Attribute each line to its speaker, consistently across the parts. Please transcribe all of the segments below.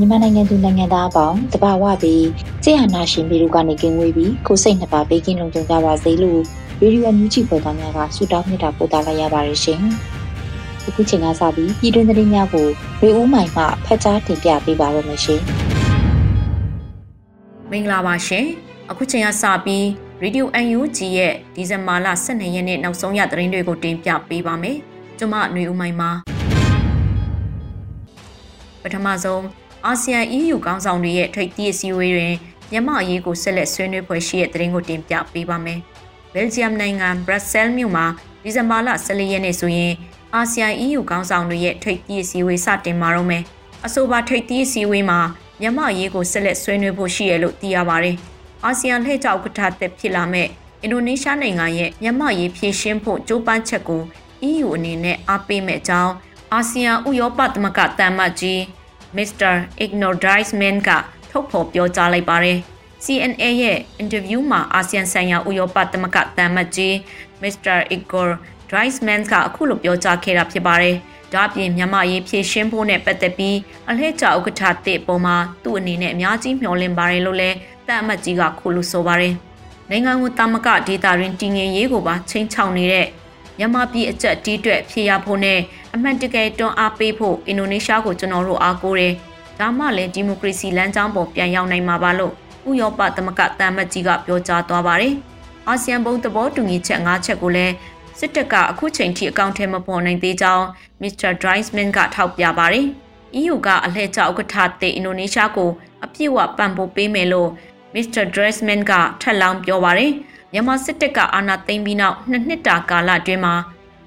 Speaker 1: မြန်မာနိုင်ငံသူနိုင်ငံသားအပေါင်းတဘာဝပြီးကြေဟာနာရှင်ပြည်တို့ကနေကင်းဝေးပြီးကိုစိတ်နှစ်ပါးဘေးကင်းလုံခြုံကြပါစေလို့ရေဒီယိုအန်ယူဂျီပေါ်သားများကဆုတောင်းမြတ်တာပို့သလိုက်ရပါတယ်ရှင်။အခုချိန်ကစပြီးပြည်တွင်းသတင်းများကိုရေဦးမိုင်မှဖတ်ကြားတင်ပြပေးပါရမရှင်။
Speaker 2: မင်္ဂလာပါရှင်။အခုချိန်ကစပြီးရေဒီယိုအန်ယူဂျီရဲ့ဒီဇင်ဘာလ12ရက်နေ့နောက်ဆုံးရသတင်းတွေကိုတင်ပြပေးပါမယ်။ကျွန်မຫນွေဦးမိုင်ပါပထမဆုံး အာဆီယံ EU ခေါင်းဆောင်တွေရဲ့ထိပ်သီးအစည်းအဝေးတွင်မြန်မာအရေးကိုဆက်လက်ဆွေးနွေးဖွယ်ရှိတဲ့သတင်းကိုတင်ပြပေးပါမယ်။ဘယ်လ်ဂျီယမ်နိုင်ငံဘရက်ဆဲလ်မြို့မှာဒီဇင်ဘာလ14ရက်နေ့ဆိုရင်အာဆီယံ EU ခေါင်းဆောင်တွေရဲ့ထိပ်သီးအစည်းအဝေးစတင်မှာတော့မယ်။အဆိုပါထိပ်သီးအစည်းအဝေးမှာမြန်မာအရေးကိုဆက်လက်ဆွေးနွေးဖို့ရှိရလို့သိရပါတယ်။အာဆီယံလှည့်ကြောက်ကထာသက်ဖြစ်လာမဲ့အင်ဒိုနီးရှားနိုင်ငံရဲ့မြန်မာရေးဖြည့်ရှင်းဖို့ကြိုးပမ်းချက်ကို EU အနေနဲ့အားပေးမဲ့အကြောင်းအာဆီယံဥရောပသမဂ္ဂတန်မတ်ကြီး Mr. Ignor Dreisman ကထုတ်ဖော်ပြောကြားလိုက်ပါတယ်။ CNA ရဲ့အင်တာဗျူးမှာအာဆီယံဆိုင်ရာဥရောပသမဂ္ဂတန်မတ်ကြီး Mr. Igor Dreisman ကအခုလိုပြောကြားခဲ့တာဖြစ်ပါတယ်။ဒါ့အပြင်မြန်မာရေးဖြည့်ရှင်းဖို့နဲ့ပတ်သက်ပြီးအလှည့်ကျဥက္ကဋ္ဌတစ်ပုံမှာသူ့အနေနဲ့အများကြီးမျှော်လင့်ပါတယ်လို့လည်းတန်အမတ်ကြီးကခုလိုဆိုပါတယ်။နိုင်ငံကိုတာမကဒေတာရင်းတည်ငြိမ်ရေးကိုပါချိန်ချောင်နေတဲ့ မြန်မာပြည်အကြက်တီးတွက်ဖြေရဖို့နဲ့အမှန်တကယ်တွန်းအားပေးဖို့အင်ဒိုနီးရှားကိုကျွန်တော်တို့အားကိုးတယ်။ဒါမှလည်းဒီမိုကရေစီလမ်းကြောင်းပေါ်ပြန်ရောက်နိုင်မှာပါလို့ဥရောပသမဂ္ဂတန်မတ်ကြီးကပြောကြားသွားပါတယ်။အာဆီယံဘုံသဘောတူညီချက်၅ချက်ကိုလည်းစစ်တပ်ကအခုချိန်ထိအကောင့်ထဲမပေါ်နိုင်သေးကြောင်း Mr. Dreisman ကထောက်ပြပါတယ်။ EU ကအလှည့်ကျဥက္ကဋ္ဌတဲ့အင်ဒိုနီးရှားကိုအပြည့်အဝပံ့ပိုးပေးမယ်လို့ Mr. Dreisman ကထပ်လောင်းပြောပါတယ်။ မြန်မာစစ်တပ်ကအာဏာသိမ်းပြီးနောက်နှစ်နှစ်တာကာလအတွင်းမှာ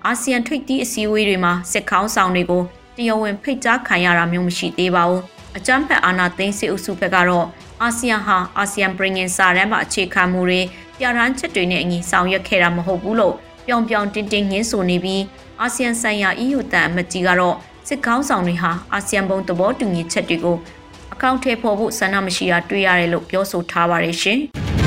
Speaker 2: အာဆီယံထိပ်သီးအစည်းအဝေးတွေမှာစစ်ခေါင်းဆောင်တွေကိုတရားဝင်ဖိတ်ကြားခံရတာမျိုးမရှိသေးပါဘူး။အကြမ်းဖက်အာဏာသိမ်းစစ်အုပ်စုဘက်ကတော့အာဆီယံဟာအာဆီယံပြည်ငင်စာတမ်းမှာအခြေခံမှုတွေပြဋ္ဌာန်းချက်တွေနဲ့အညီဆောင်ရွက်ခဲ့တာမဟုတ်ဘူးလို့ပြောင်ပြောင်တင်းတင်းငင်းဆိုနေပြီးအာဆီယံဆိုင်ရာ EU တန်အမတ်ကြီးကတော့စစ်ခေါင်းဆောင်တွေဟာအာဆီယံဘုံသဘောတူညီချက်တွေကိုအကောင့်ထဲပေါ်ဖို့ဆန္ဒမရှိတာတွေ့ရတယ်လို့ပြောဆိုထားပါတယ်ရှင်။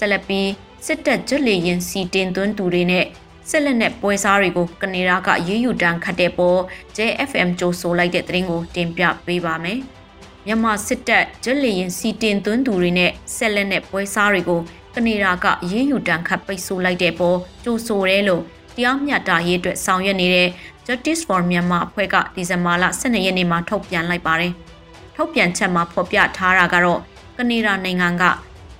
Speaker 2: ဆက်လက်ပြီးစစ်တပ်ကျွလေရင်စီတင်သွင်းသူတွေနဲ့ဆက်လက်နဲ့ပွဲစားတွေကိုကနေဒါကရေးယူတန်းခတ်တဲ့ပေါ် JFM ကြိုဆိုလိုက်တဲ့သတင်းကိုတင်ပြပေးပါမယ်။မြန်မာစစ်တပ်ကျွလေရင်စီတင်သွင်းသူတွေနဲ့ဆက်လက်နဲ့ပွဲစားတွေကိုကနေဒါကရေးယူတန်းခတ်ပိတ်ဆို့လိုက်တဲ့ပေါ်ကြိုဆိုတယ်လို့တရားမျှတရေးအတွက်ဆောင်ရွက်နေတဲ့ Justice for Myanmar အဖွဲ့ကဒီဇင်ဘာလ12ရက်နေ့မှာထုတ်ပြန်လိုက်ပါတယ်။ထုတ်ပြန်ချက်မှာဖော်ပြထားတာကတော့ကနေဒါနိုင်ငံက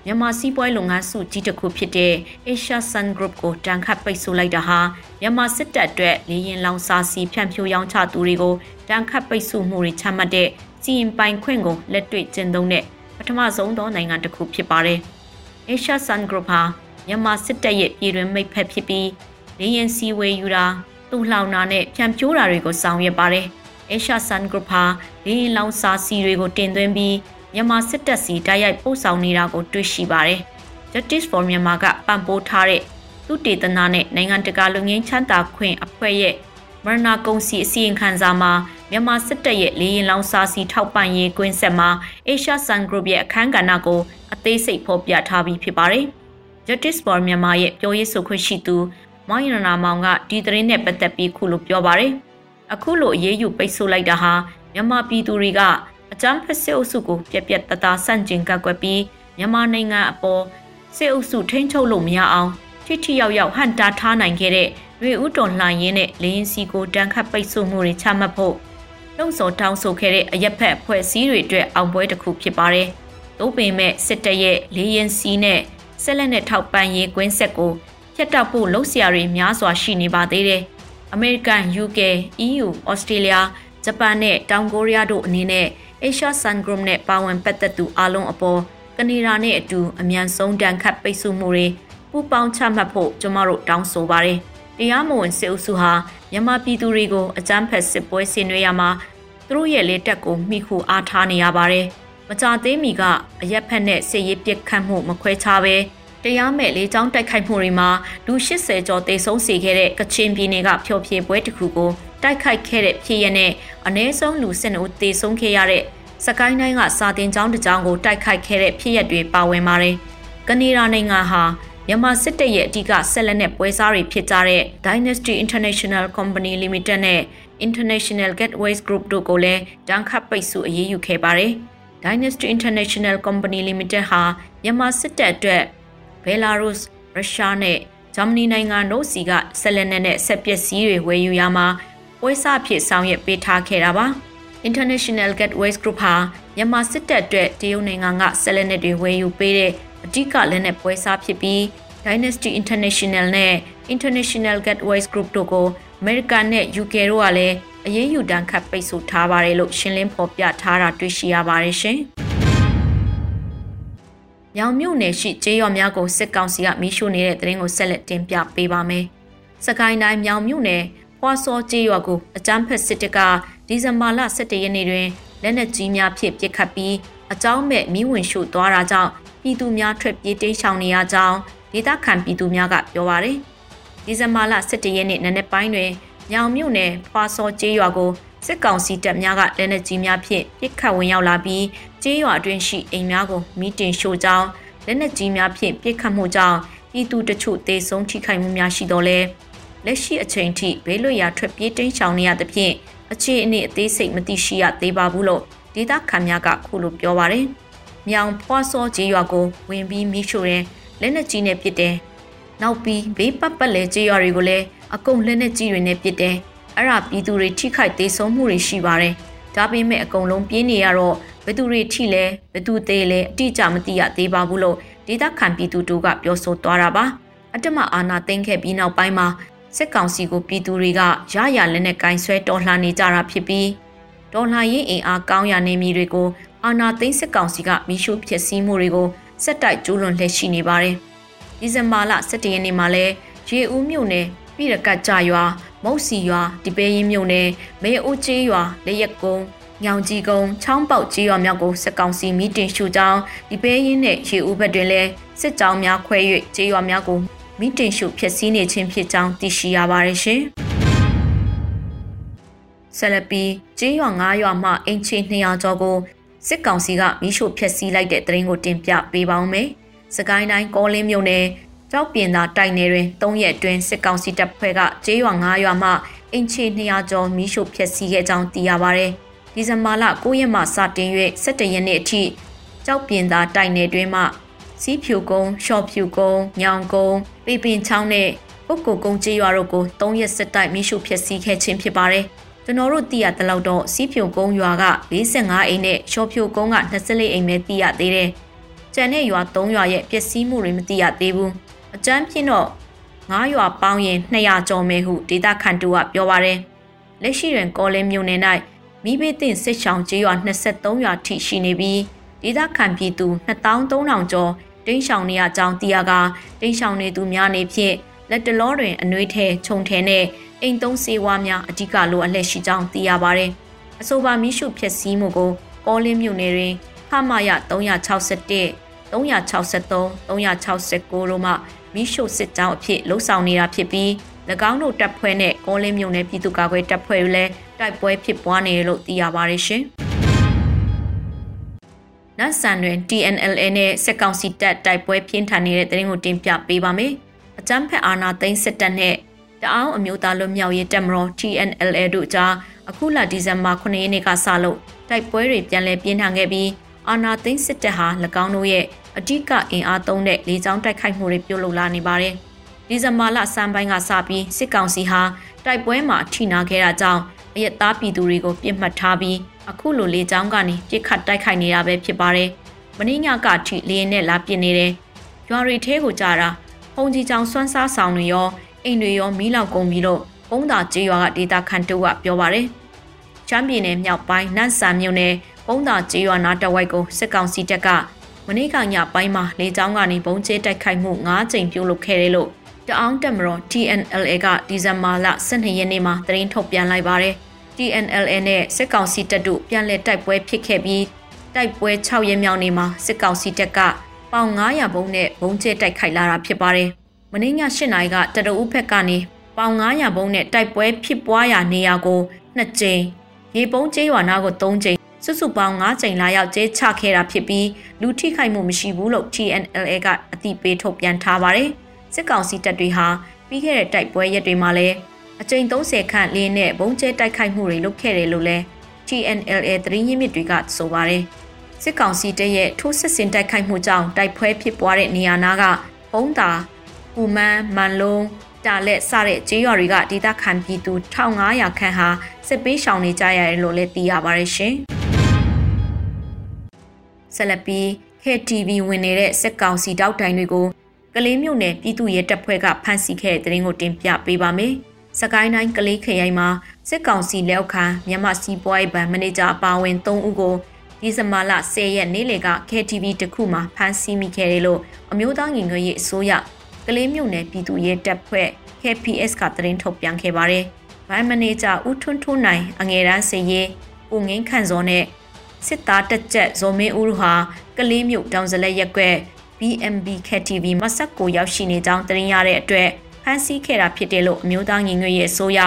Speaker 2: မြန်မာစီးပွားရေးလုပ်ငန်းစုကြီးတစ်ခုဖြစ်တဲ့ Asia Sun Group ကိုတန်ခတ်ပိတ်ဆို့လိုက်တာဟာမြန်မာစစ်တပ်အတွက်လေရင်လောင်စာစီဖြန့်ဖြိုးရောင်းချသူတွေကိုတန်ခတ်ပိတ်ဆို့မှုတွေချမှတ်တဲ့စီရင်ပိုင်ခွင့်ကိုလက်တွေ့ကျင့်သုံးတဲ့ပထမဆုံးသောနိုင်ငံတစ်ခုဖြစ်ပါတယ်။ Asia Sun Group ဟာမြန်မာစစ်တပ်ရဲ့ပြည်တွင်းမိတ်ဖက်ဖြစ်ပြီးလေရင်စီဝေယူတာတူလှောင်တာနဲ့ဖြန့်ဖြိုးတာတွေကိုဆောင်ရွက်ပါတယ်။ Asia Sun Group ဟာလေရင်လောင်စာစီတွေကိုတင်သွင်းပြီး မြန်မာစစ်တပ်စီတိုက်ရိုက်ပို့ဆောင်နေတာကိုတွေ့ရှိပါတယ်။ Justice for Myanmar ကပံ့ပိုးထားတဲ့သူတေသနာနဲ့နိုင်ငံတကာလူငင်းချမ်းသာခွင့်အဖွဲ့ရဲ့မရဏကုံစီအစီရင်ခံစာမှာမြန်မာစစ်တပ်ရဲ့လေရင်လောင်စာစီထောက်ပံ့ရေးကွင်းဆက်မှာ Asia Sun Group ရဲ့အခမ်းကဏ္ဍကိုအသေးစိတ်ဖော်ပြထားပြီးဖြစ်ပါတယ်။ Justice for Myanmar ရဲ့ပြောရေးဆိုခွင့်ရှိသူမောင်ရနာမောင်ကဒီသတင်းနဲ့ပတ်သက်ပြီးခုလိုပြောပါတယ်။အခုလိုအရေးယူပိတ်ဆို့လိုက်တာဟာမြန်မာပြည်သူတွေက အကြမ်းဖက်စစ်အုပ်စုကိုပြက်ပြက်တသားဆန့်ကျင်ကပ်ကွက်ပြီးမြန်မာနိုင်ငံအပေါ်စစ်အုပ်စုထိန်းချုပ်လို့မရအောင်ထိထိရောက်ရောက်ဟန်တာထားနိုင်ခဲ့တဲ့ရွေဦးတော်လှန်ရင်းနဲ့လေရင်စီကိုတန်းခတ်ပိတ်ဆို့မှုတွေချမှတ်ဖို့လှုံ့ဆော်တောင်းဆိုခဲ့တဲ့အရက်ဖက်ဖွဲ့စည်းတွေအတွက်အောင်ပွဲတစ်ခုဖြစ်ပါတယ်။သို့ပေမဲ့စစ်တပ်ရဲ့လေရင်စီနဲ့ဆက်လက်နဲ့ထောက်ပံ့ရေးကွင်းဆက်ကိုဖျက်တောက်ဖို့လှုံ့ဆော်တွေများစွာရှိနေပါသေးတယ်။ American, UK, EU, Australia, ဂျပန်နဲ့တောင်ကိုရီးယားတို့အနေနဲ့ Asia Sun Group နဲ့ပါဝင်ပတ်သက်သူအလုံးအပေါ်ကနေဒါနဲ့အတူအမြန်ဆုံးတန်ခတ်ပိတ်ဆို့မှုတွေပူပေါင်းချမှတ်ဖို့ကျမတို့တောင်းဆိုပါတယ်။တရားမဝင်စစ်အုပ်စုဟာမြန်မာပြည်သူတွေကိုအကြမ်းဖက်စစ်ပွဲဆင်နွှဲရမှာသူတို့ရဲ့လက်တက်ကိုမိခုအားထားနေရပါတယ်။မကြသေးမီကအရက်ဖက်နဲ့စစ်ရေးပစ်ခတ်မှုမခွဲခြားပဲတရားမဲ့လေးချောင်းတိုက်ခိုက်မှုတွေမှာလူ80ကျော်တေဆုံးစေခဲ့တဲ့ကချင်ပြည်နယ်ကဖျော်ဖြေပွဲတစ်ခုကို တိုက်ခိုက်ခဲ့တဲ့ဖြစ်ရနဲ့အ ਨੇ ဆုံးလူစစ်နှုတ်တေဆုံးခဲ့ရတဲ့စကိုင်းတိုင်းကစာတင်ကျောင်းတစ်ကျောင်းကိုတိုက်ခိုက်ခဲ့တဲ့ဖြစ်ရပ်တွေပါဝင်ပါတယ်။ကနေဒါနိုင်ငံဟာမြန်မာစစ်တပ်ရဲ့အဓိကဆက်လက်နဲ့ပွဲစားတွေဖြစ်ကြတဲ့ Dynasty International Company Limited နဲ့ International Gateways Group တို့ကိုလည်းတန်းခတ်ပိတ်ဆို့အရေးယူခဲ့ပါတယ်။ Dynasty International Company Limited ဟာမြန်မာစစ်တပ်အတွက်ဘယ်လာရုစ်၊ရုရှားနဲ့ဂျာမနီနိုင်ငံတို့စီကဆက်လက်နဲ့ဆက်ပစ္စည်းတွေဝယ်ယူရမှာ ပွဲစားဖြစ်ဆောင်ရွက်ပေးထားခဲ့တာပါ။ International Gateways Group ဟာမြန်မာစစ်တပ်အတွက်တရုတ်နိုင်ငံကဆက်လက်နဲ့တွေဝယ်ယူပေးတဲ့အဓိကလက်နက်ပွဲစားဖြစ်ပြီး Dynasty International နဲ့ International Gateways Group တို့ကို American နဲ့ UK တို့ကလည်းအရေးယူတန်းခတ်ပိတ်ဆို့ထားပါတယ်လို့ရှင်းလင်းဖော်ပြထားတာတွေ့ရှိရပါတယ်ရှင်။ရောင်မြို့နယ်ရှိကျေးရွာများကိုစစ်ကောင်စီကမီးရှို့နေတဲ့တဲ့ရင်ကိုဆက်လက်တင်ပြပေးပါမယ်။စကိုင်းတိုင်းမြောင်မြို့နယ် ဖွာစောကျေးရွာကိုအကြမ်းဖက်စစ်တပ်ကဒီဇင်ဘာလ17ရက်နေ့တွင်လက်နက်ကြီးများဖြင့်ပစ်ခတ်ပြီးအကြောင်းမဲ့မိဝင်ရှို့သွားတာကြောင့်ပြည်သူများထွက်ပြေးတိမ်းရှောင်နေရကြောင်းဒေသခံပြည်သူများကပြောပါရယ်ဒီဇင်ဘာလ17ရက်နေ့နံနက်ပိုင်းတွင်ညောင်မြို့နယ်ဖွာစောကျေးရွာကိုစစ်ကောင်စီတပ်များကလက်နက်ကြီးများဖြင့်ပစ်ခတ်ဝင်ရောက်လာပြီးကျေးရွာအတွင်းရှိအိမ်များကိုမိတင်ရှို့ကြောင်းလက်နက်ကြီးများဖြင့်ပစ်ခတ်မှုကြောင့်ပြည်သူတချို့တေဆုံးထိခိုက်မှုများရှိတော့လဲ လက်ရှိအချိန်ထိဘေးလွတ်ရာထွက်ပြေးတိမ်းရှောင်နေရသဖြင့်အခြေအနေအသေးစိတ်မသိရှိရသေးပါဘူးလို့ဒေသခံများကခုလိုပြောပါတယ်။မြောင်ဖွာစောကျေးရွာကိုဝင်ပြီးမိရှို့တဲ့လက်နက်ကြီးနဲ့ပစ်တယ်။နောက်ပြီးဘေးပတ်ပတ်လဲကျေးရွာတွေကိုလည်းအကုန်လက်နက်ကြီးတွေနဲ့ပစ်တယ်။အဲ့ဒါပြည်သူတွေထိခိုက်သေးဆုံးမှုတွေရှိပါတယ်။ဒါပေမဲ့အကုန်လုံးပြင်းနေရတော့ဘယ်သူတွေထိလဲဘယ်သူသေးလဲအတိအကျမသိရသေးပါဘူးလို့ဒေသခံပြည်သူတို့ကပြောဆိုသွားတာပါ။အတ္တမအာနာသိမ့်ခဲ့ပြီးနောက်ပိုင်းမှာ စစ်ကောင်စီကိုပြည်သူတွေကရရလက်နဲ့ကင်ဆွဲတော်လှန်နေကြတာဖြစ်ပြီးဒေါ်လာရင်းအင်အားကောင်းရနေမည်တွေကိုအာနာသိန်းစစ်ကောင်စီကမိရှုဖြစ်စည်းမှုတွေကိုစက်တိုက်ကျူးလွန်လှည့်ရှိနေပါတယ်။ဒီဇင်ဘာလ17ရက်နေ့မှာလဲရေဦးမြို့နယ်ပြည်ရကတ်ကြရွာမုတ်စီရွာဒီပဲရင်မြို့နယ်မဲအိုးကျေးရွာလက်ရက်ကုန်းညောင်ကြီးကုန်းချောင်းပေါက်ကျေးရွာမြောက်ကိုစစ်ကောင်စီမီတင်ရှူကြောင်းဒီပဲရင်နဲ့ရေဦးဘက်တွင်လဲစစ်ကြောင်းများခွဲ၍ကျေးရွာများကို မိတင်ရှုဖျက်ဆီးနေခြင်းဖြစ်ကြောင်းသိရှိရပါတယ်ရှင်။ဆလပီကျေးရွာ9ရွာမှအင်ချီ200ကျော်ကိုစစ်ကောင်စီကမိရှို့ဖျက်ဆီးလိုက်တဲ့တရင်ကိုတင်ပြပေးပါဦးမယ်။စကိုင်းတိုင်းကောလင်းမြို့နယ်ကြောက်ပြင်သာတိုက်နယ်တွင်၃ရက်အတွင်းစစ်ကောင်စီတပ်ဖွဲ့ကကျေးရွာ9ရွာမှအင်ချီ200ကျော်မိရှို့ဖျက်ဆီးခဲ့ကြောင်းသိရပါတယ်။ဒီဇင်ဘာလ9ရက်မှစတင်၍17ရက်နေ့အထိကြောက်ပြင်သာတိုက်နယ်တွင်မှ စီးဖြူကုန်းရှော့ဖြူကုန်းညောင်ကုန်းပေပင်ချောင်းနဲ့ပုတ်ကိုကုန်းကျေးရွာတို့ကို၃ရက်စစ်တိုက်မိရှုဖျက်ဆီးခဲ့ခြင်းဖြစ်ပါတယ်။ကျွန်တော်တို့သိရတဲ့လောက်တော့စီးဖြူကုန်းရွာက45အိမ်နဲ့ရှော့ဖြူကုန်းက24အိမ်ပဲသိရသေးတယ်။ကျန်တဲ့ရွာ3ရွာရဲ့ပျက်စီးမှုတွေမသိရသေးဘူး။အကြမ်းဖြင့်တော့9ရွာပေါင်းရင်200ကျော်မယ်ဟုဒေတာခန်တူကပြောပါတယ်။လက်ရှိတွင်ကောလင်းမြို့နယ်၌မိဘတင်စစ်ဆောင်ကျေးရွာ23ရွာထိရှိနေပြီးဒေသခံပြည်သူ2300ကျော် တိန့်ရှောင်နေရကြောင်းသိရကတိန့်ရှောင်နေသူများနေဖြင့်လက်တလောတွင်အနှွေးထဲခြုံထဲနဲ့အိမ်သုံးစေဝါများအဓိကလိုအပ်လက်ရှိကြောင်းသိရပါတယ်။အဆိုပါမိရှုဖြစ်စည်းမှုကိုပေါ်လင်းမြို့နယ်တွင်ခမရ361 363 369တို့မှမိရှုစစ်ကြောင်းအဖြစ်လှုပ်ဆောင်နေတာဖြစ်ပြီး၎င်းတို့တပ်ဖွဲ့နဲ့ကောလင်းမြို့နယ်ပြည်သူ့ကာကွယ်တပ်ဖွဲ့တွေလည်းတိုက်ပွဲဖြစ်ပွားနေတယ်လို့သိရပါတယ်ရှင်။ နတ်ဆန်တွင် TNLA နဲ့စစ်ကောင်စီတပ်တိုက်ပွဲပြင်းထန်နေတဲ့တဲ့ရင်ကိုတင်ပြပေးပါမယ်။အကြမ်းဖက်အာဏာသိမ်းစစ်တပ်နဲ့တအောင်းအမျိုးသားလွတ်မြောက်ရေးတပ်မတော် TNLA တို့ကြားအခုလဒီဇင်ဘာ9ရက်နေ့ကစလို့တိုက်ပွဲတွေပြန်လည်ပြင်းထန်ခဲ့ပြီးအာဏာသိမ်းစစ်တပ်ဟာ၎င်းတို့ရဲ့အဓိကအင်အားသုံးတဲ့လေကြောင်းတိုက်ခိုက်မှုတွေပြုလုပ်လာနေပါတယ်။ဒီဇင်ဘာလစံပိုင်းကစပြီးစစ်ကောင်စီဟာတိုက်ပွဲမှာထိနာခဲ့တာကြောင့်အရက်သားပြည်သူတွေကိုပြစ်မှတ်ထားပြီး အခုလိုလေကြောင်းကနေပြစ်ခတ်တိုက်ခိုက်နေတာပဲဖြစ်ပါတယ်။မင်းညကထိလေရင်နဲ့လာပြစ်နေတယ်။ရွာရီထဲကိုကြာတာဟုံကြီးချောင်စွမ်းစားဆောင်တွေရောအိမ်တွေရောမီးလောက်ကုန်ပြီးတော့ဘုံသာကျေးရွာကဒေတာခန်တူကပြောပါတယ်။ချမ်းပြည်နယ်မြောက်ပိုင်းနန့်ဆန်မြို့နယ်ဘုံသာကျေးရွာနားတဝိုက်ကိုစစ်ကောင်စီတပ်ကမနေ့ကညပိုင်းမှာလေကြောင်းကနေဘုံကျဲတိုက်ခိုက်မှု9ကြိမ်ပြုလုပ်ခဲ့တယ်လို့တအောင်းတက်မတော် TNLA ကဒီဇင်ဘာလ12ရက်နေ့မှာသတင်းထုတ်ပြန်လိုက်ပါတယ်။ TNLA နဲ့စစ်ကောင်စီတပ်တို့ပြန်လည်တိုက်ပွဲဖြစ်ခဲ့ပြီးတိုက်ပွဲ6ရက်မြောက်နေ့မှာစစ်ကောင်စီတပ်ကပေါင်900ဘုံနဲ့ဘုံကျဲတိုက်ခိုက်လာတာဖြစ်ပါတယ်။မနေ့ည8နာရီကတရဦးဖက်ကနေပေါင်900ဘုံနဲ့တိုက်ပွဲဖြစ်ပွားရာနေရာကို2ကြိမ်ရေပုံးကျေးရွာနာကို3ကြိမ်စုစုပေါင်း9ကြိမ်လာရောက်ကျဲချခဲ့တာဖြစ်ပြီးလူထိခိုက်မှုမရှိဘူးလို့ TNLA ကအသိပေးထုတ်ပြန်ထားပါတယ်။စစ်ကောင်စီတပ်တွေဟာပြီးခဲ့တဲ့တိုက်ပွဲရက်တွေမှာလည်း အကြိမ်30ခန့်လင်းနဲ့ဘုံကျဲတိုက်ခိုက်မှုတွေလုပ်ခဲ့တယ်လို့လည်း TNLA သတင်းရင်းမြစ်တွေကဆိုပါတယ်။စစ်ကောင်စီတပ်ရဲ့ထိုးစစ်ဆင်တိုက်ခိုက်မှုကြောင့်တိုက်ပွဲဖြစ်ပွားတဲ့နေရာနာကဘုံတာပူမန်းမန်လုံးတာလက်စတဲ့ကျေးရွာတွေကဒေသခံပြည်သူ1500ခန့်ဟာစစ်ပေးရှောင်နေကြရတယ်လို့လည်းသိရပါတယ်ရှင်။ဆက်လက်ပြီး KTV ဝင်နေတဲ့စစ်ကောင်စီတောက်တိုင်တွေကိုကလေးမြို့နယ်ပြည်သူ့ရဲတပ်ဖွဲ့ကဖမ်းဆီးခဲ့တဲ့တဲ့ရင်ကိုတင်ပြပေးပါမယ်။ စကိုင်းတိုင်းကလေးခရိုင်မှာစစ်ကောင်စီလက်အောက်ခံမြန်မာစီပွားရေးဘဏ်မန်နေဂျာအပါအဝင်3ဦးကိုဒီဇင်ဘာလ10ရက်နေ့လယ်က KTV တခုမှာဖမ်းဆီးမိခဲ့တယ်လို့အမျိုးသားညီညွတ်ရေးအစိုးရကလေးမြို့နယ်ပြည်သူ့ရဲတပ်ဖွဲ့ KPS ကသတင်းထုတ်ပြန်ခဲ့ပါတယ်။ဘဏ်မန်နေဂျာဦးထွန်းထွန်းနိုင်အငယ်တန်းစရေးဦးငင်းခန့်စောနဲ့စစ်သားတက်ကြက်ဇော်မင်းဦးတို့ဟာကလေးမြို့တောင်စလက်ရက်ကွက် BMB KTV မဆက်ကိုရောက်ရှိနေကြောင်းတင်ရတဲ့အတွက် ဖမ်းဆီးခဲ့တာဖြစ်တယ်လို့အမျိုးသားညီညွတ်ရေးအစိုးရ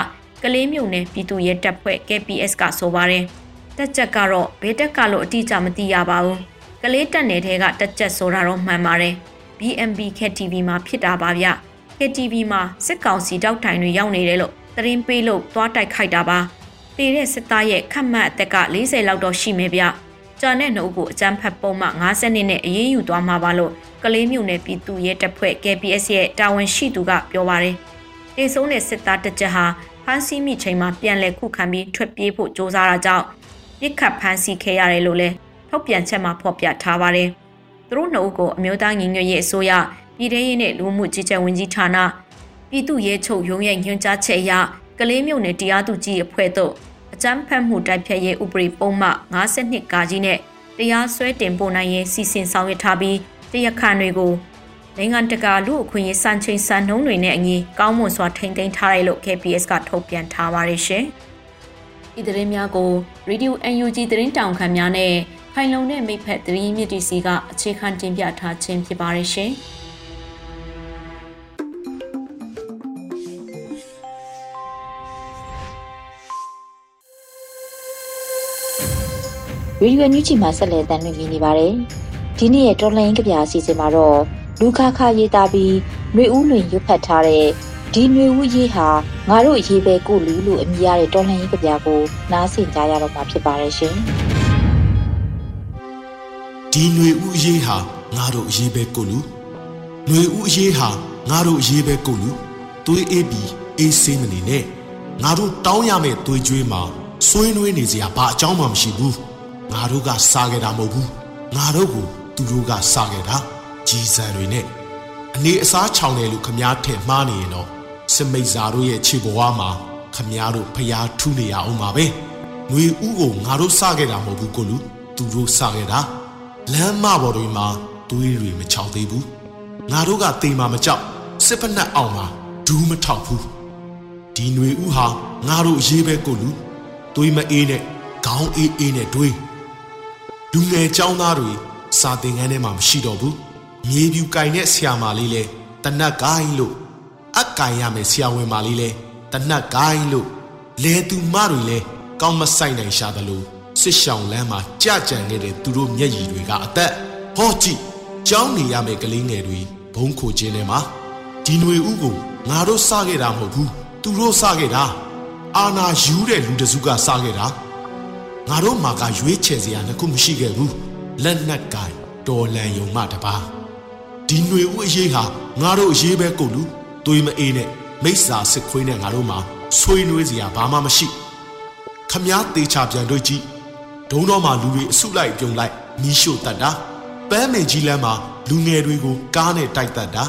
Speaker 2: ကလေးမျိုးနယ်ပြည်သူ့ရဲတပ်ဖွဲ့ KPS ကဆိုပါတယ်။တက်ချက်ကတော့ဘယ်တက်ကလို့အတိအကျမသိရပါဘူး။ကလေးတက်နယ်ထဲကတက်ချက်ဆိုတာတော့မှန်ပါတယ်။ BMB KTV မှာဖြစ်တာပါဗျ။ KTV မှာစစ်ကောင်စီတောက်တိုင်တွေရောက်နေတယ်လို့သတင်းပေးလို့သွားတိုက်ခိုက်တာပါ။ပေတဲ့စစ်သားရဲ့ခတ်မှတ်အသက်က40လောက်တော့ရှိမယ်ဗျ။ ကြာတဲ့နှုတ်ကိုအကြမ်းဖက်ပုံမှ50နှစ်နဲ့အရေးယူသွားမှာပါလို့ကလေးမျိုးနယ်ပြည်သူရဲတပ်ဖွဲ့ KPS ရဲ့တာဝန်ရှိသူကပြောပါတယ်။တေဆုံးတဲ့စစ်သားတစ်ချက်ဟာဖမ်းဆီးမိချိန်မှာပြန်လည်ခုခံပြီးထွက်ပြေးဖို့ကြိုးစားတာကြောင့်ပြစ်ခတ်ဖမ်းဆီးခဲ့ရတယ်လို့လည်းထုတ်ပြန်ချက်မှာဖော်ပြထားပါတယ်။သူတို့နှုတ်ကိုအမျိုးသားညီညွတ်ရေးအစိုးရပြည်ထရေးနဲ့လူမှုကြီးကြပ်ဝင်ကြီးဌာနပြည်သူ့ရဲချုပ်ရုံးရဲ့ညွှန်ကြားချက်အရကလေးမျိုးနယ်တရားသူကြီးအဖွဲ့တို့ အကြမ်းဖက်မှုတိုက်ဖျက်ရေးဥပဒေပုံမှ52ကာကြီးနဲ့တရားစွဲတင်ပို့နိုင်ရေးစီစဉ်ဆောင်ရွက်ထားပြီးတရားခံတွေကိုနိုင်ငံတကာလူအခွင့်အရေးစံချိန်စံနှုန်းတွေနဲ့အညီကောင်းမွန်စွာထိန်းသိမ်းထားတယ်လို့ KPS ကထုတ်ပြန်ထားပါတယ်ရှင်။ဤသတင်းများကို Radio UNG သတင်းတောင်ခံများနဲ့ခိုင်လုံတဲ့မိဖက်သတင်းမြစ်တီစီကအခြေခံတင်ပြထားခြင်းဖြစ်ပါတယ်ရှင်။
Speaker 1: ရေဒီယိုညူချီမှာဆက်လက်တင်ပြနေပါတယ်။ဒီနေ့ရဲ့တော်လိုင်းကဗျာအစီအစဉ်မှာတော့လူခါခါရေးသားပြီးနှွေဦးလွင်ရွတ်ဖတ်ထားတဲ့ဒီနှွေဦးရေးဟာငါတို့ရေးပဲကိုလူလို့အမည်ရတဲ့တော်လိုင်းကဗျာကိုနားဆင်ကြရတော့မှာဖြစ်ပါတယ်ရှင်။
Speaker 3: ဒီနှွေဦးရေးဟာငါတို့ရေးပဲကိုလူနှွေဦးရေးဟာငါတို့ရေးပဲကိုလူသွေးအေးပြီးအေးဆေးမနေနဲ့ငါတို့တောင်းရမယ့်သွေးကြွေးမှာဆွေးနွေးနေစရာဘာအကြောင်းမှမရှိဘူး။ ငါတို့ကစားခဲ့တာမဟုတ်ဘူးငါတို့ကိုသူတို့ကစားခဲ့တာကြီးစံတွေနဲ့အနေအစားချောင်တယ်လို့ခမားထင်မှားနေရင်တော့စမိတ်ဇာတို့ရဲ့ခြေဘဝမှာခမားတို့ဖျားထူးနေရအောင်ပါပဲငွေဥကိုငါတို့စားခဲ့တာမဟုတ်ဘူးကိုလူသူတို့စားခဲ့တာလမ်းမပေါ်တွေမှာသွေးတွေမချောင်သေးဘူးငါတို့ကတေမာမကြောက်စစ်ဖက်နှက်အောင်မှာဒူးမထောက်ဘူးဒီຫນွေဥဟာငါတို့ရေးပဲကိုလူသွေးမအေးနဲ့ခေါင်းအေးအေးနဲ့တွေး လူငယ်ចောင်းသားတွေစာသင်ခန်းထဲမှာမရှိတော့ဘူးမြေပြူကင်တဲ့ဆရာမလေးလဲတနတ်ကိုင်းလို့အကင်ရမယ်ဆရာဝန်မလေးလဲတနတ်ကိုင်းလို့လဲသူမတွေလဲကောင်းမဆိုင်နိုင်ရှာတယ်လို့စစ်ရှောင်းလမ်းမှာကြကြံနေတဲ့သူတို့မျက်ရည်တွေကအသက်ဟောကြည့်ကြောင်းနေရမယ့်ကလေးငယ်တွေဘုံခိုခြင်းထဲမှာဒီຫນွေဥကိုငါတို့စခဲ့တာမဟုတ်ဘူးသူတို့စခဲ့တာအာနာယူတဲ့လူတစုကစခဲ့တာ ငါတို့မှာကရွေးချယ်စရာတစ်ခုမရှိခဲ့ဘူးလက်နက်ကင်တော်လန်ယုံမှတပါဒီຫນွေဦးအရေးဟာငါတို့အရေးပဲကိုလူသွေးမအေးနဲ့မိစ္ဆာစစ်ခွေးနဲ့ငါတို့မှာဆွေးနွေးစရာဘာမှမရှိခမားသေးချပြန်တွေ့ကြည့်ဒုံတော်မှာလူတွေအစုလိုက်ပြုံလိုက်မီးရှို့တတ်တာပန်းမင်ကြီးလမ်းမှာလူငယ်တွေကိုကားနဲ့တိုက်တတ်တာ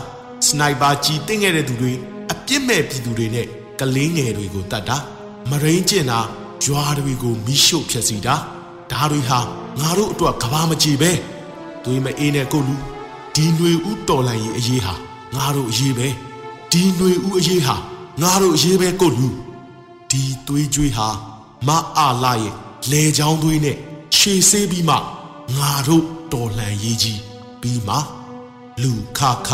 Speaker 3: စနိုက်ပါကြီးတင်းခဲ့တဲ့သူတွေအပြစ်မဲ့ပြည်သူတွေနဲ့ကလေးငယ်တွေကိုတတ်တာမရင်းကျင်တာ ရွာတွေကိုမီးရှို့ဖျက်ဆီးတာဒါတွေဟာငါတို့အတွက်ကဘာမကြည့်ပဲသွေးမအေးနဲ့ကိုလူဒီຫນွေဥတော်လိုင်းရေးအရေးဟာငါတို့အရေးပဲဒီຫນွေဥအရေးဟာငါတို့အရေးပဲကိုလူဒီသွေးကြွေးဟာမအားလာရဲ့လေချောင်းသွေးနဲ့ခြေဆေးပြီးမှငါတို့တော်လှန်ရေးကြီးပြီးမှလူခခ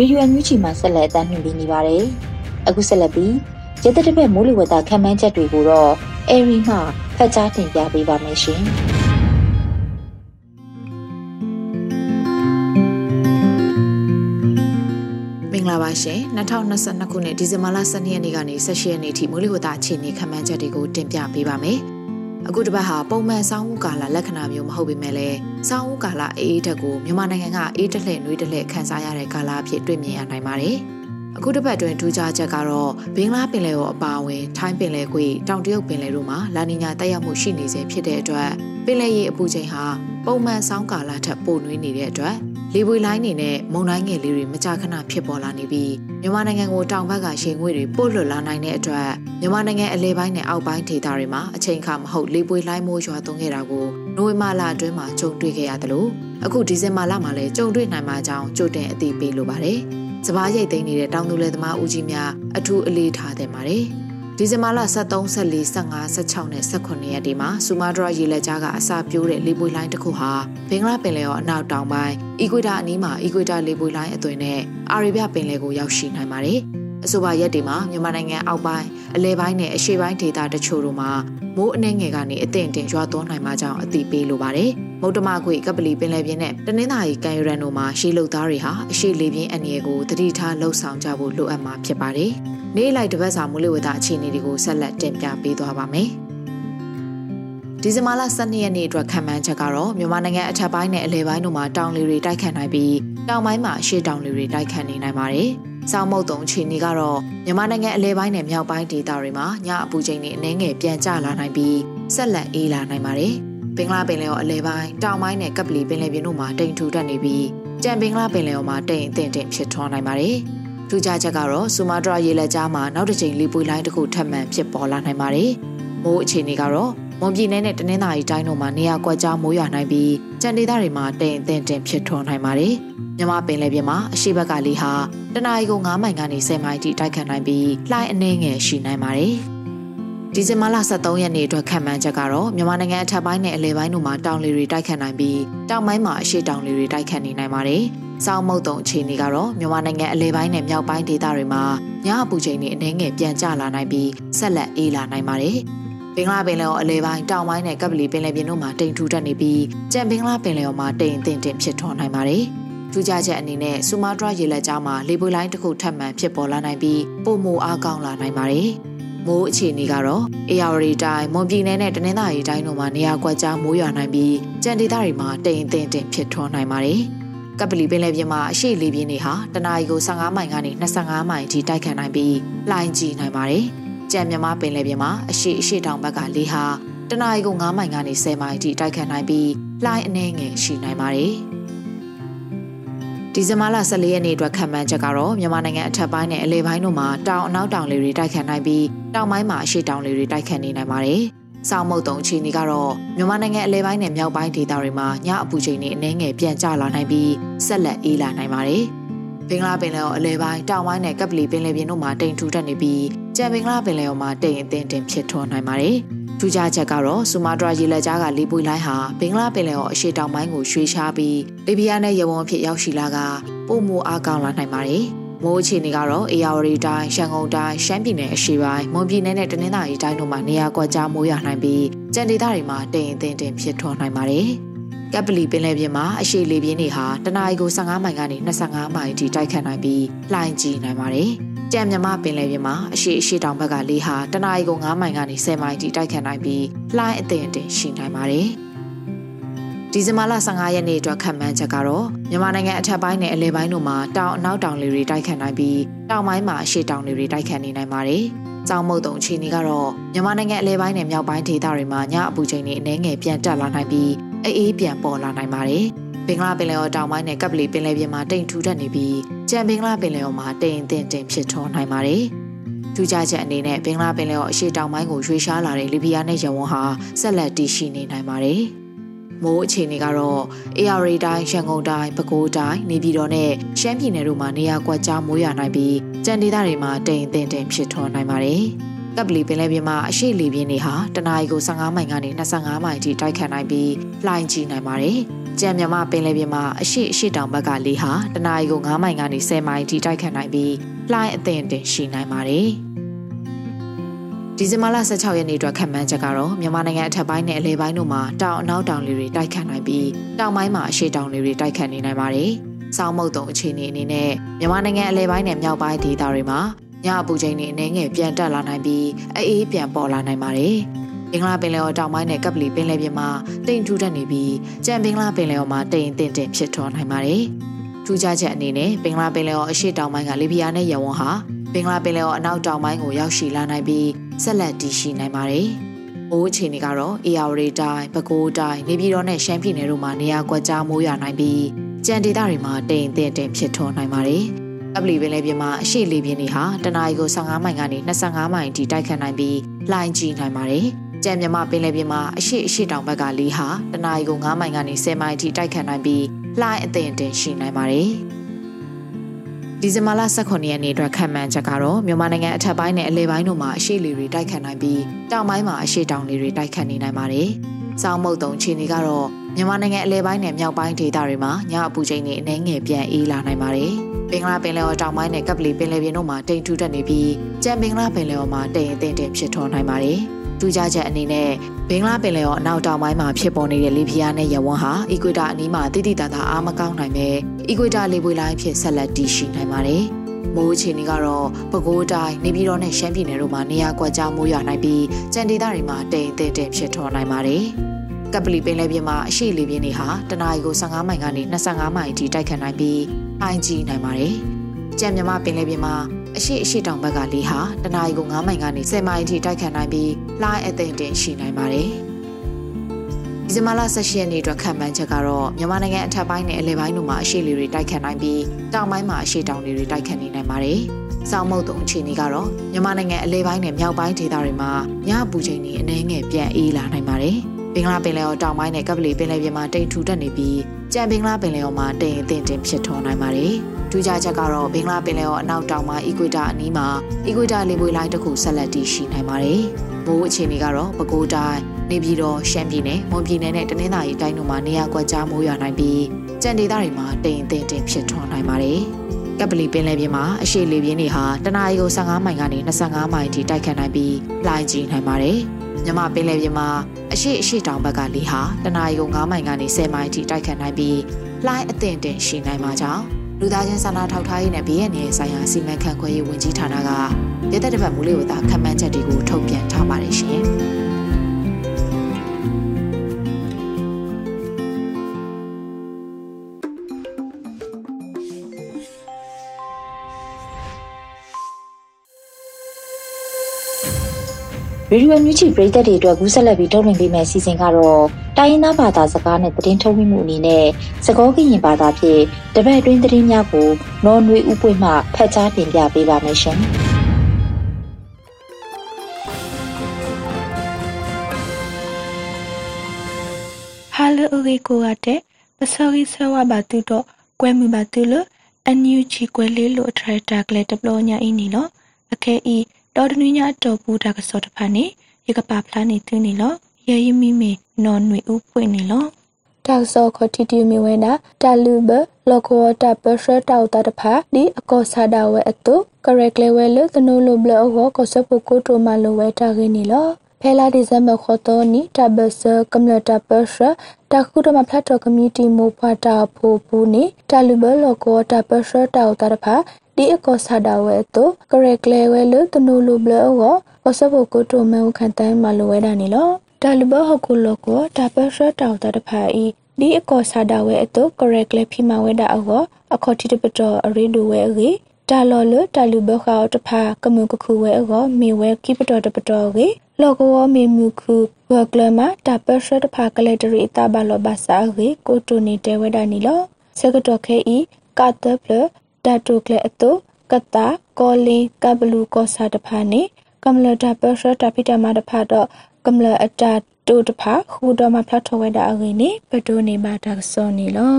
Speaker 1: ရေဒီယိုအန်ယူဂျီမှာဆက်လက်အသံလွှင့်ပေးနေပါတယ်။အခုဆက်လက်ပြီးရသက်တစ်ပတ်မိုးလေဝသခန့်မှန်းချက်တွေကိုတော့အေရီမှဖတ်ကြားတင်ပြပေးပါမယ်ရှင်။
Speaker 4: မင်္ဂလာပါရှင်2022ခုနှစ်ဒီဇင်ဘာလ12ရက်နေ့ကနေ18ရက်နေ့ထိမိုးလေဝသအခြေအနေခန့်မှန်းချက်တွေကိုတင်ပြပေးပါမယ်။ အခုတစ်ပတ်ဟာပုံမှန်ဆောင်းဦးကာလလက္ခဏာမျိုးမဟုတ်ပေမဲ့လည်းဆောင်းဦးကာလအေးအေးတက်ကိုမြန်မာနိုင်ငံကအေးတက်လှဲ့နှွေးတက်လှဲ့ခန်းစားရတဲ့ကာလအဖြစ်တွေ့မြင်ရနိုင်ပါတယ်။အခုတစ်ပတ်တွင်ထူးခြားချက်ကတော့ဘင်္ဂလားပင်လယ်ကိုအပါအဝင်ထိုင်းပင်လယ်ကွေ့တောင်တရုတ်ပင်လယ်တို့မှာလာနီညာတက်ရောက်မှုရှိနေစေဖြစ်တဲ့အတွက်ပင်လယ်ရေအပူချိန်ဟာပုံမှန်ဆောင်းကာလထက်ပိုနှွေးနေတဲ့အတွက် လေပွေလိုင်းနေနဲ့မုန်တိုင်းငယ်လေးတွေမကြာခဏဖြစ်ပေါ်လာနေပြီးမြန်မာနိုင်ငံကိုတောင်ဘက်ကရေငွေတွေပို့လွတ်လာနိုင်တဲ့အတွက်မြန်မာနိုင်ငံအလဲပိုင်းနဲ့အောက်ပိုင်းဒေသတွေမှာအချိန်အခါမဟုတ်လေပွေလိုင်းမိုးရွာသွန်းခဲ့တာကိုနိုဝင်ဘာလအတွင်းမှာကြုံတွေ့ခဲ့ရသလိုအခုဒီဇင်ဘာလမှာလည်းကြုံတွေ့နိုင်မှာကြောင်းကြိုတင်အသိပေးလိုပါတယ်။စပားရိတ်သိမ်းနေတဲ့တောင်သူလယ်သမားဦးကြီးများအထူးအလေးထားတဲ့ပါတယ်။ ဒီဇင်ဘာလ23 24 15 16နဲ့18ရက်ဒီမှာဆူမာဒရာရေလက်ကြားကအစာပြိုးတဲ့လေပွေလိုင်းတစ်ခုဟာဘင်္ဂလားပင်လယ်ရောအနောက်တောင်ပိုင်းအီကွေတာအနီးမှာအီကွေတာလေပွေလိုင်းအသွင်နဲ့အာရေဗျပင်လယ်ကိုရောက်ရှိနိုင်ပါတယ်။ အဆိုပါရက်ဒီမှာမြန်မာနိုင်ငံအောက်ပိုင်းအလဲပိုင်းနဲ့အရှေ့ပိုင်းဒေသတချို့တို့မှာမိုးအနှဲငယ်ကနေအသင့်တင်ရွာသွန်းနိုင်မှာကြောင်းအသိပေးလိုပါတယ်။မုတ်တမခွေကပလီပင်လယ်ပြင်နဲ့တနင်္သာရီကံရန်တို့မှာရှေးလုတ်သားတွေဟာအရှေ့လေပြင်းအန္တရာယ်ကိုတတိထားလှုပ်ဆောင်ကြဖို့လိုအပ်မှာဖြစ်ပါတယ်။နေ့လိုက်တပတ်စာမူလဝတအခြေအနေတွေကိုဆက်လက်တင်ပြပေးသွားပါမယ်။ဒီဇင်ဘာလ12ရက်နေ့အတွက်ခံမှန်းချက်ကတော့မြန်မာနိုင်ငံအထက်ပိုင်းနဲ့အလယ်ပိုင်းတို့မှာတောင်လေတွေတိုက်ခတ်နိုင်ပြီးတောင်ပိုင်းမှာအရှေ့တောင်လေတွေတိုက်ခတ်နေနိုင်ပါတယ်။ စောင်းမုတ်တုံအခြေအနေကတော့မြန်မာနိုင်ငံအလဲပိုင်းနဲ့မြောက်ပိုင်းဒေသတွေမှာညအပူချိန်တွေအနည်းငယ်ပြန်ကျလာနိုင်ပြီးဆက်လက်အေးလာနိုင်ပါတယ်။ဘင်္ဂလားပင်လယ်ော်အလဲပိုင်းတောင်ပိုင်းနဲ့ကပ်ပလီပင်လယ်ပြင်တို့မှာတိမ်ထူတက်နေပြီးကြံဘင်္ဂလားပင်လယ်ော်မှာတိမ်အထင်တင်ဖြစ်ထွန်းနိုင်ပါတယ်။ထူးခြားချက်ကတော့ဆူမာတရာရေလက်ကြားမှာနောက်တစ်ချိန်လေပွေလိုင်းတစ်ခုထပ်မံဖြစ်ပေါ်လာနိုင်ပါတယ်။မိုးအခြေအနေကတော့မွန်ပြည်နယ်နဲ့တနင်္သာရီတိုင်းတို့မှာနေရာကွက်ကြားမိုးရွာနိုင်ပြီးကြံဒေသတွေမှာတိမ်အထင်တင်ဖြစ်ထွန်းနိုင်ပါတယ်။ မြမပင်လယ်ပြင်မှာအရှိဘက်ကလေဟာတနအီကို9မိုင်ကနေ10မိုင်ထိတိုက်ခတ်နိုင်ပြီးလှိုင်းအနှဲငယ်ရှိနိုင်ပါတယ်။ဒီဇင်ဘာလ23ရက်နေ့အတွက်ခံမှန်းချက်ကတော့မြန်မာနိုင်ငံအထက်ပိုင်းနဲ့အလယ်ပိုင်းတို့မှာတောင်လေတွေတိုက်ခတ်နိုင်ပြီးတောင်ပိုင်းမှာအရှေ့တောင်လေတွေတိုက်ခတ်နေနိုင်ပါတယ်။စောင်းမုတ်တုံအခြေအနေကတော့မြန်မာနိုင်ငံအလဲပိုင်းနဲ့မြောက်ပိုင်းဒေသတွေမှာညအပူချိန်တွေအနည်းငယ်ပြန်ကျလာနိုင်ပြီးဆက်လက်အေးလာနိုင်ပါတယ်။ဘင်္ဂလားပင်လယ်ော်အလဲပိုင်းတောင်ပိုင်းနဲ့ကပ်ပလီပင်လယ်ပြင်တို့မှာတိမ်ထူထပ်နေပြီးကြံဘင်္ဂလားပင်လယ်ော်မှာတိမ်အထင်တင်ဖြစ်ထွန်းနိုင်ပါတယ်။ ထူးခြားချက်အနေနဲ့ဆူမာတရာရေလက်ကြားမှာလေပွေလိုင်းတစ်ခုထပ်မံဖြစ်ပေါ်လာနိုင်ပြီးပုံမူအားကောင်းလာနိုင်ပါတယ်။မိုးအခြေအနေကတော့အေယာဝတီတိုင်းမွန်ပြည်နယ်နဲ့တနင်္သာရီတိုင်းတို့မှာနေရာကွက်ကြားမိုးရွာနိုင်ပြီးကြံဒေသတွေမှာတိမ်အထင်တင်ဖြစ်ထွန်းနိုင်ပါတယ်။ကပလီပင်လယ်ပြင်မှာအရှိလေပြင်းတွေဟာတနအီကို15မိုင်ကနေ25မိုင်အထိတိုက်ခတ်နိုင်ပြီးလှိုင်းကြီးနိုင်ပါတယ်။ကြံမြမပင်လယ်ပြင်မှာအရှိအရှိတောင်ဘက်ကလေဟာတနအီကို9မိုင်ကနေ10မိုင်အထိတိုက်ခတ်နိုင်ပြီးလှိုင်းအနှဲငယ်ရှိနိုင်ပါတယ်။ ဒီဇင်ဘာလ14ရက်နေ့အတွက်ခံမှန်းချက်ကတော့မြန်မာနိုင်ငံအထက်ပိုင်းနဲ့အလယ်ပိုင်းတို့မှာတောင်အနောက်တောင်လေတွေတိုက်ခတ်နိုင်ပြီးတောင်ပိုင်းမှာအရှိတောင်လေတွေတိုက်ခတ်နေနိုင်ပါတယ်။စောင်းမုတ်တုံအခြေအနေကတော့မြန်မာနိုင်ငံအလဲပိုင်းနဲ့မြောက်ပိုင်းဒေသတွေမှာညအပူချိန်တွေအနည်းငယ်ပြန်ကျလာနိုင်ပြီးဆက်လက်အေးလာနိုင်ပါတယ်။ဘင်္ဂလားပင်လယ်အော်အလဲပိုင်းတောင်ပိုင်းနဲ့ကပ်ပလီပင်လယ်ပြင်တို့မှာတိမ်ထူထပ်နေပြီးကြံဘင်္ဂလားပင်လယ်အော်မှာတိမ်အထင်တင်ဖြစ်ထွန်းနိုင်ပါတယ်။ ထူးခြားချက်ကတော့ဆူမာတရာရေလက်ကြားကလေပွေလိုင်းဟာဘင်္ဂလားပင်လယ်အော်အရှေ့တောင်ပိုင်းကိုရွှေ့ရှားပြီးလီဘီယာနဲ့ရဝုံအဖြစ်ရောက်ရှိလာကပုံမူအားကောင်းလာနိုင်ပါတယ်။မိုးအခြေအနေကတော့အေရဝတီတိုင်း၊ရန်ကုန်တိုင်း၊ရှမ်းပြည်နယ်အရှေ့ပိုင်း၊မွန်ပြည်နယ်နဲ့တနင်္သာရီတိုင်းတို့မှာနေရာကွက်ကြားမိုးရွာနိုင်ပြီးကြံဒေသတွေမှာတိမ်အထင်တင်ဖြစ်ထွန်းနိုင်ပါတယ်။ကပ်ပလီပင်လယ်ပြင်မှာအရှေ့လေပြင်းတွေဟာတနအီကို15မိုင်ကနေ25မိုင်အထိတိုက်ခတ်နိုင်ပြီးလှိုင်းကြီးနိုင်ပါတယ်။ ကြံမြမပင်လယ်ပြင်မှာအရှိအရှိတောင်ဘက်ကလေဟာတနအီကို9မိုင်ကနေ10မိုင်ထိတိုက်ခတ်နိုင်ပြီးလှိုင်းအသင့်အတင်ရှိနိုင်ပါတယ်။ဒီဇင်ဘာလ15ရက်နေ့အတွက်ခန့်မှန်းချက်ကတော့မြန်မာနိုင်ငံအထက်ပိုင်းနဲ့အလယ်ပိုင်းတို့မှာတောင်အနောက်တောင်လေတွေတိုက်ခတ်နိုင်ပြီးတောင်ပိုင်းမှာအရှိတောင်လေတွေတိုက်ခတ်နေနိုင်ပါတယ်။ကြောင်မုတ်တုံအခြေအနေကတော့မြန်မာနိုင်ငံအလဲပိုင်းနဲ့မြောက်ပိုင်းဒေသတွေမှာညအပူချိန်တွေအနည်းငယ်ပြန်တက်လာနိုင်ပြီးအေးပြန်ပေါ်လာနိုင်ပါတယ်။ ဘင်္ဂလားပင်လယ်ော်တောင်ပိုင်းနဲ့ကပ်ပလီပင်လယ်ပြင်မှာတိမ်ထူထပ်နေပြီးကြံဘင်္ဂလားပင်လယ်ော်မှာတိမ်အထင်တင်ဖြစ်ထွန်းနိုင်ပါတယ်။ထူးခြားချက်အနေနဲ့ဘင်္ဂလားပင်လယ်ော်အရှေ့တောင်ပိုင်းကိုရွှေ့ရှားလာတဲ့လီဘီယာနဲ့ယမန်ဟာဆက်လက်တည်ရှိနေနိုင်ပါတယ်။မိုးအခြေအနေကတော့ AR တိုင်းရန်ကုန်တိုင်းပဲခူးတိုင်းနေပြည်တော်နဲ့ရှမ်းပြည်နယ်တို့မှာနေရာကွက်ကြားမိုးရွာနိုင်ပြီးကြံဒေသတွေမှာတိမ်အထင်တင်ဖြစ်ထွန်းနိုင်ပါတယ်။ကပ်ပလီပင်လယ်ပြင်မှာအရှိလေပြင်းတွေဟာတနအီကို15မိုင်ကနေ25မိုင်အထိတိုက်ခတ်နိုင်ပြီးလှိုင်းကြီးနိုင်ပါတယ်။ ကြံမြမပင်လယ်ပြင်မှာအရှိအရှိတောင်ဘက်ကလေဟာတနအီကို9မိုင်ကနေ10မိုင်အထိတိုက်ခတ်နိုင်ပြီးလှိုင်းအသင့်တင်ရှိနိုင်ပါတယ်။ဒီဇင်ဘာလ16ရက်နေ့အတွက်ခန့်မှန်းချက်ကတော့မြန်မာနိုင်ငံအထက်ပိုင်းနဲ့အလယ်ပိုင်းတို့မှာတောင်အနောက်တောင်လေတွေတိုက်ခတ်နိုင်ပြီးတောင်ပိုင်းမှာအရှေ့တောင်လေတွေတိုက်ခတ်နေနိုင်ပါတယ်။စောင်းမုတ်တုံအခြေအနေအနေနဲ့မြန်မာနိုင်ငံအလယ်ပိုင်းနဲ့မြောက်ပိုင်းဒေသတွေမှာညအပူချိန်တွေအနည်းငယ်ပြန်တက်လာနိုင်ပြီးအေးပြန်ပေါ်လာနိုင်ပါတယ်။ ဘင်္ဂလားပင်လယ်ော်တောင်ပိုင်းနဲ့ကပ်ပလီပင်လယ်ပြင်မှာတိမ်ထူထပ်နေပြီးကြံဘင်္ဂလားပင်လယ်ော်မှာတိမ်တင်တင်ဖြစ်ထွန်းနိုင်ပါတယ်။ထူးခြားချက်အနေနဲ့ဘင်္ဂလားပင်လယ်ော်အရှေ့တောင်ပိုင်းကလီဘီယာနဲ့ယမန်ဟာဘင်္ဂလားပင်လယ်ော်အနောက်တောင်ပိုင်းကိုရောက်ရှိလာနိုင်ပြီးဆက်လက်တည်ရှိနိုင်ပါတယ်။မိုးအခြေအနေကတော့ AR တိုင်းပဲခူးတိုင်းနေပြည်တော်နဲ့ရှမ်းပြည်နယ်တို့မှာနေရာကွက်ကြားမိုးရွာနိုင်ပြီးကြံဒေသတွေမှာတိမ်တင်တင်ဖြစ်ထွန်းနိုင်ပါတယ်။အပလီပင်လယ်ပြင်မှာအရှိလေပြင်းတွေဟာတနအီကို15မိုင်ကနေ25မိုင်အထိတိုက်ခတ်နိုင်ပြီးလှိုင်းကြီးနိုင်ပါတယ်။ ကြံမြမပင်လယ်ပြင်မှာအရှိအရှိတောင်ဘက်ကလေဟာတနအီကို9မိုင်ကနေ10မိုင်အထိတိုက်ခတ်နိုင်ပြီးလှိုင်းအသင့်တင်ရှိနိုင်ပါတယ်။ဒီဇင်ဘာလ18ရက်နေ့အတွက်ခံမှန်းချက်ကတော့မြန်မာနိုင်ငံအထက်ပိုင်းနဲ့အလယ်ပိုင်းတို့မှာအရှိလေတွေတိုက်ခတ်နိုင်ပြီးတောင်ပိုင်းမှာအရှိတောင်လေတွေတိုက်ခတ်နေနိုင်ပါတယ်။စောင်းမုတ်တုံခြေနေကတော့မြန်မာနိုင်ငံအလယ်ပိုင်းနဲ့မြောက်ပိုင်းဒေသတွေမှာညအပူချိန်တွေအနည်းငယ်ပြန်အေးလာနိုင်ပါတယ်။ဘင်္ဂလားပင်လယ်ော်တောင်ပိုင်းနဲ့ကပလီပင်လယ်ပြင်တို့မှာတိမ်ထူထပ်နေပြီးကြံဘင်္ဂလားပင်လယ်ော်မှာတိမ်အထင်တင်ဖြစ်ထွန်းနိုင်ပါတယ်။ ထူးခြားချက်အနေနဲ့ဘင်္ဂလားပင်လယ်ော်အနောက်တောင်ပိုင်းမှာဖြစ်ပေါ်နေတဲ့လီဘီယာနဲ့ယဝန်းဟာအီကွေတာအနီးမှာတိတိတသာအားမကောင်းနိုင်ပဲအီကွေတာလေပွေလိုင်းဖြစ်ဆက်လက်တည်ရှိနိုင်ပါတယ်။မိုးအခြေအနေကတော့ပဲခူးတိုင်းနေပြည်တော်နဲ့ရှမ်းပြည်နယ်တို့မှာနေရာကွက်ကြားမိုးရွာနိုင်ပြီးကြံဒေသတွေမှာတိမ်အထင်တင်ဖြစ်ထွန်းနိုင်ပါတယ်။ကပလီပင်လယ်ပြင်မှာအရှိလေပြင်းတွေဟာတနအီကို15မိုင်ကနေ25မိုင်အထိတိုက်ခတ်နိုင်ပြီးအိုင်ကြီးနိုင်ပါတယ်။ကြံမြမပင်လယ်ပြင်မှာ အရှိအရှိတောင်ဘက်ကလေဟာတနအီကို9မိုင်ကနေ10မိုင်အထိတိုက်ခတ်နိုင်ပြီးလှိုင်းအသိမ့်တင်ရှိနိုင်ပါတယ်။ဒီဇင်ဘာလ18ရက်နေ့အတွက်ခံမှန်းချက်ကတော့မြန်မာနိုင်ငံအထက်ပိုင်းနဲ့အလယ်ပိုင်းတို့မှာအရှိလေတွေတိုက်ခတ်နိုင်ပြီးတောင်ပိုင်းမှာအရှိတောင်တွေတိုက်ခတ်နေနိုင်ပါတယ်။စောင်းမုတ်တုံအခြေအနေကတော့မြန်မာနိုင်ငံအလဲပိုင်းနဲ့မြောက်ပိုင်းဒေသတွေမှာညအပူချိန်တွေအနည်းငယ်ပြန်အေးလာနိုင်ပါတယ်။ဘင်္ဂလားပင်လယ်ော်တောင်ပိုင်းနဲ့ကပလီပင်လယ်ပြင်မှာတိမ်ထူတက်နေပြီးကြံဘင်္ဂလားပင်လယ်ော်မှာတိမ်အထင်တင်ဖြစ်ထွန်းနိုင်ပါတယ်။ ထူးခြားချက်ကတော့ဘင်္ဂလားပင်လယ်ော်အနောက်တောင်ပိုင်းအီကွေတာအနီးမှာအီကွေတာလေပွေလိုင်းတစ်ခုဆက်လက်တည်ရှိနိုင်ပါတယ်။မိုးအခြေအနေကတော့ပဲခူးတိုင်းနေပြည်တော်ရှမ်းပြည်နယ်မွန်ပြည်နယ်နဲ့တနင်္သာရီတိုင်းတို့မှာနေရာကွက်ကြားမိုးရွာနိုင်ပြီးကြံဒေသတွေမှာတိမ်အထင်တင်ဖြစ်ထွန်းနိုင်ပါတယ်။ကပလီပင်လယ်ပြင်မှာအရှိလေပြင်းတွေဟာတနအီကို15မိုင်ကနေ25မိုင်အထိတိုက်ခတ်နိုင်ပြီးလှိုင်းကြီးနိုင်ပါတယ်။မြမပင်လယ်ပြင်မှာအရှိအရှိတောင်ဘက်ကလေဟာတနအီကို9မိုင်ကနေ10မိုင်အထိတိုက်ခတ်နိုင်ပြီးလှိုင်းအသင့်တင်ရှိနိုင်မှာကြောင့် လူသားချင်းစာနာထောက်ထားရေးနဲ့ဘေးရန်ရဲ့ဆိုင်ရာစီမံခန့်ခွဲရေးဝန်ကြီးဌာနကရသက်တစ်ပတ်မူလေးဝတာခန့်မှန်းချက်တွေကိုထုတ်ပြန်ထားပါတယ်ရှင်။
Speaker 1: ရေဒီယိုမြူချီပရိသတ်တွေအတွက်ကူးဆက်လက်ပြီးထုတ်လွှင့်ပေးမယ့်အစီအစဉ်ကတော့တိုင်းရင်းသားဘာသာစကားနဲ့သတင်းထုတ်လွှင့်မှုအနေနဲ့စကောကရင်ဘာသာဖြင့်တပတ်အတွင်းသတင်းများကိုနော်နွေဥပွင့်မှဖတ်ကြားတင်ပြပေးပါမယ်ရှင်။
Speaker 5: ဟာလိုအေကိုရတဲ့ပစောရီဆဝဘာတူတော့ကွဲမှုပါတူလို့အန်ယူချီကွဲလေးလို့အထရက်တာကလေးတပလို့ညာအင်းနီလို့အခဲဤ တော်တနည်းညာတော်ပူတာကစောတဖာနေရကပါဖလားနေသူနေလောရရမီမေနော်နွေဥပွင့်နေလောတောက်စောခတိတီမီဝဲနာတလူဘလောကောတပစတောက်တတဖာဒီအကောဆာဒဝဲအတုကရက်လေဝဲလသနိုလိုဘလောဟောကောစပုကိုတိုမလိုဝဲတာခင်းနေလောဖဲလာဒီဇမ်ဘခေါ်တော့နီတဘဆကမ္လတာပစတခုတမဖတ်တော်ကမြတီမိုဖွာတာဖိုပူနီတလူဘလောကောတပစတောက်တတဖာ ဒီအကောစာဒါဝဲတော့ကရက်ကလေဝဲလို့တနူလူဘလောကကောစဘကိုတိုမဲခန်တိုင်းမလိုဝဲတာနေလောဒါလဘဟကုလကောဒါပစတောက်တဖာဤဒီအကောစာဒါဝဲအတော့ကရက်လေဖိမဝဲတာအောအခေါ်တိတပတော်အရိဒူဝဲအေတာလော်လတာလူဘခေါတဖာကမှုကခုဝဲအောမေဝဲကိပတော်တပတော်ကေလောကဝမေမှုခုဝကလမတာပစတဖာကလေတရီတာဘလောဘာစာကေကိုတိုနီတဲဝဲတာနီလောစကတော်ခဲဤကာတပလ တာတိုကလေအတုကတာကောလီကဘလူကောစာတဖာနေကမ္လတာပစတာပိတမတဖာတော့ကမ္လအတာတိုတဖာခူတော်မှာဖတ်ထော်ဝဲတာအငိနေပတိုနေမှာဒါစောနေလော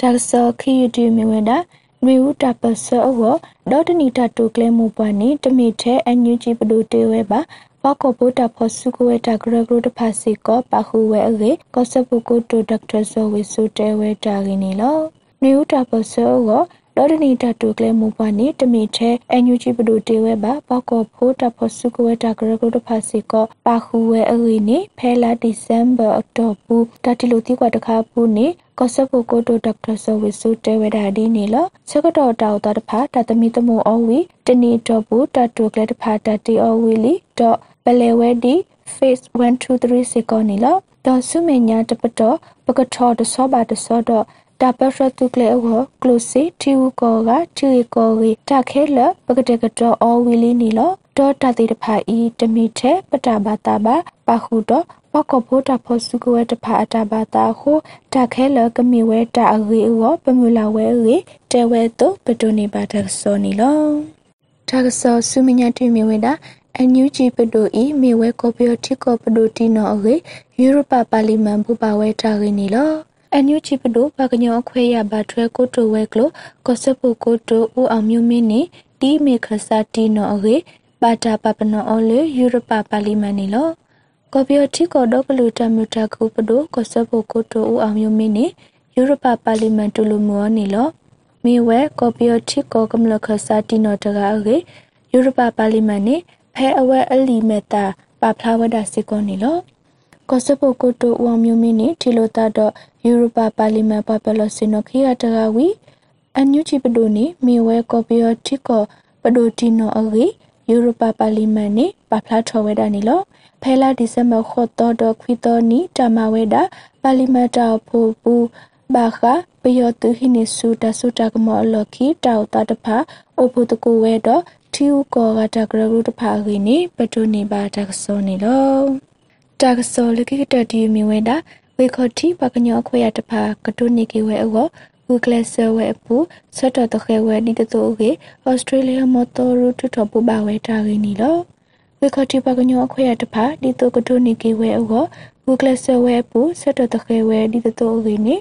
Speaker 5: ဒါစောခီယူတီမြဝဲတာနွေဦးတာပစောဝဒေါ်တနီတာတိုကလဲမူပွားနေတမိထဲအန်ယူဂျီပဒိုတေဝဲပါဘကဘုတာဖောဆုကဝဲတာဂရဂရုတဖာစီကောပါခုဝဲအေကောစပုကုတိုဒေါက်တာဇောဝေဆုတဲဝဲတာရင်းနေလောနွေဦးတာပစောဝ ဒေါ်ဒနီတတူကလဲမူပွားနေတမီထဲအန်ယူဂျီပဒိုတေဝဲပါပောက်ကောဖိုးတဖို့စုကဝဲတာဂရဂုတဖာစီကောပါခူဝဲအရီနေဖဲလာဒီဇမ်ဘာအော်တိုဘူးတတိလိုတိကွာတခါပူနေကောဆပ်ကိုကိုတိုဒေါက်တာဆောဝီစုတဲဝဲတာဒီနေလချက်ကတော့တောက်တာတဖာတသမီတမိုအော်ဝီတနီတော့ဘူးတတူကလဲတဖာတတီအော်ဝီလီတော့ပလဲဝဲဒီ face 1 2 3စေကောနေလတော့ဆုမညာတပတော့ပကထောတဆောပါတဆောတော့ တာပရတုကလေဝကလုစီတီဝကောကတီကောဝီတခဲလပကတဲ့ကတော့အောဝီလီနီလောဒေါ်တတိတဖာဤတမီထဲပတဘာတာဘာပခုတော့ပကဖို့တာဖို့စုကဝဲတဖာအတာဘာတာဟုတခဲလကမီဝဲတာအရီဝပမူလာဝဲရီတဲဝဲတော့ပတိုနေပါတဆောနီလောတာကဆောစုမညာတိမီဝဲတာအန်ယူဂျီပဒိုဤမေဝဲကော်ပီယတိကောပဒိုတီနော်အေယူရိုပပါလီမန်ဘူပါဝဲတာရင်းနီလော အန်ယူချီပဒိုဘာကညောခွဲရဘာထွဲကိုတိုဝဲကလိုကောစပုကိုတိုဦးအောင်မျိုးမင်းနေတီမေခစာတီနော်အေပါတာပပနောအော်လေယူရိုပပါလီမန်နီလောကော်ပီယတိကောဒိုကလူတမြူတာကူပဒိုကောစပုကိုတိုဦးအောင်မျိုးမင်းနေယူရိုပပါလီမန်တူလူမောနီလောမေဝဲကော်ပီယတိကောကမလခစာတီနော်တကာအေယူရိုပပါလီမန်နေဖဲအဝဲအလီမက်တာပါဖလာဝဒစစ်ကောနီလောကောစပုကိုတိုဦးအောင်မျိုးမင်းနေထီလိုတာတော့ ယူရိုပါပါလီမန်ပပလစင်နခိယတကဝီအန်ယူချီပဒိုနီမီဝဲကော်ပီယတိကောပဒိုတီနိုအဂီယူရိုပါပါလီမန်နေပဖလာထော်ဝဲတာနီလောဖဲလာဒီဇင်ဘာခေါ်တော့တော့ခွီတော်နီတမဝဲတာပါလီမန်တာဖိုပူဘာခာပယောတူဟိနေဆူတဆူတကမောလခိတောက်တာတဖာအိုဖို့တကူဝဲတော့ထီဦးကောကတဂရဂရုတဖာခင်းနေပတိုနေပါတကစောနေလောတကစောလခိတတီမီဝဲတာ ဝေခေါတိပကညောခွေရတဖာကတုနိကေဝဲအောဝူကလဆဝဲအပူဆတ်တော်တခဲဝဲဒီတတိုကေဩစတြေးလျမော်တော်ရူထထပူပါဝဲတာရင်းနီလောဝေခေါတိပကညောခွေရတဖာဒီတိုကတုနိကေဝဲအောဝူကလဆဝဲအပူဆတ်တော်တခဲဝဲဒီတတိုကေနီ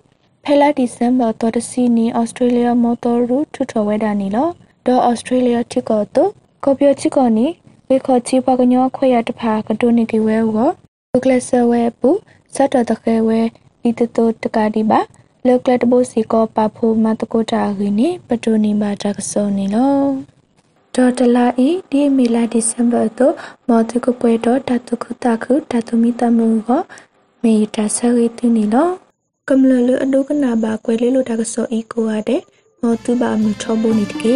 Speaker 5: ဖဲလာဒီဇမ်ဘာတော်တစီနီဩစတြေးလျမော်တော်ရူထထဝဲတာနီလောဒေါ်ဩစတြေးလျတိကောတိုကော်ပီယတိကောနီဝေခေါတိပကညောခွေရတဖာကတုနိကေဝဲအောဝူကလဆဝဲအပူ စတ်တော်တခဲဝဲဒီတတိုတကာဒီပါလောကလတ်ဘိုစီကောပါဖိုမတကိုတာခင်းနေပတိုနီမာတကစောနေလောဒေါ်တလာဤဒီမီလာဒီဇမ်ဘာတော့မော်တကပွဲတော့တတုခုတခုတတုမီတမှုကိုမေတာဆရီတူနီလောကမ္လလအဒုကနာဘာကွဲလေးလိုတကစောဤကိုရတဲ့မော်တူဘာမီထောဘိုနီတကေ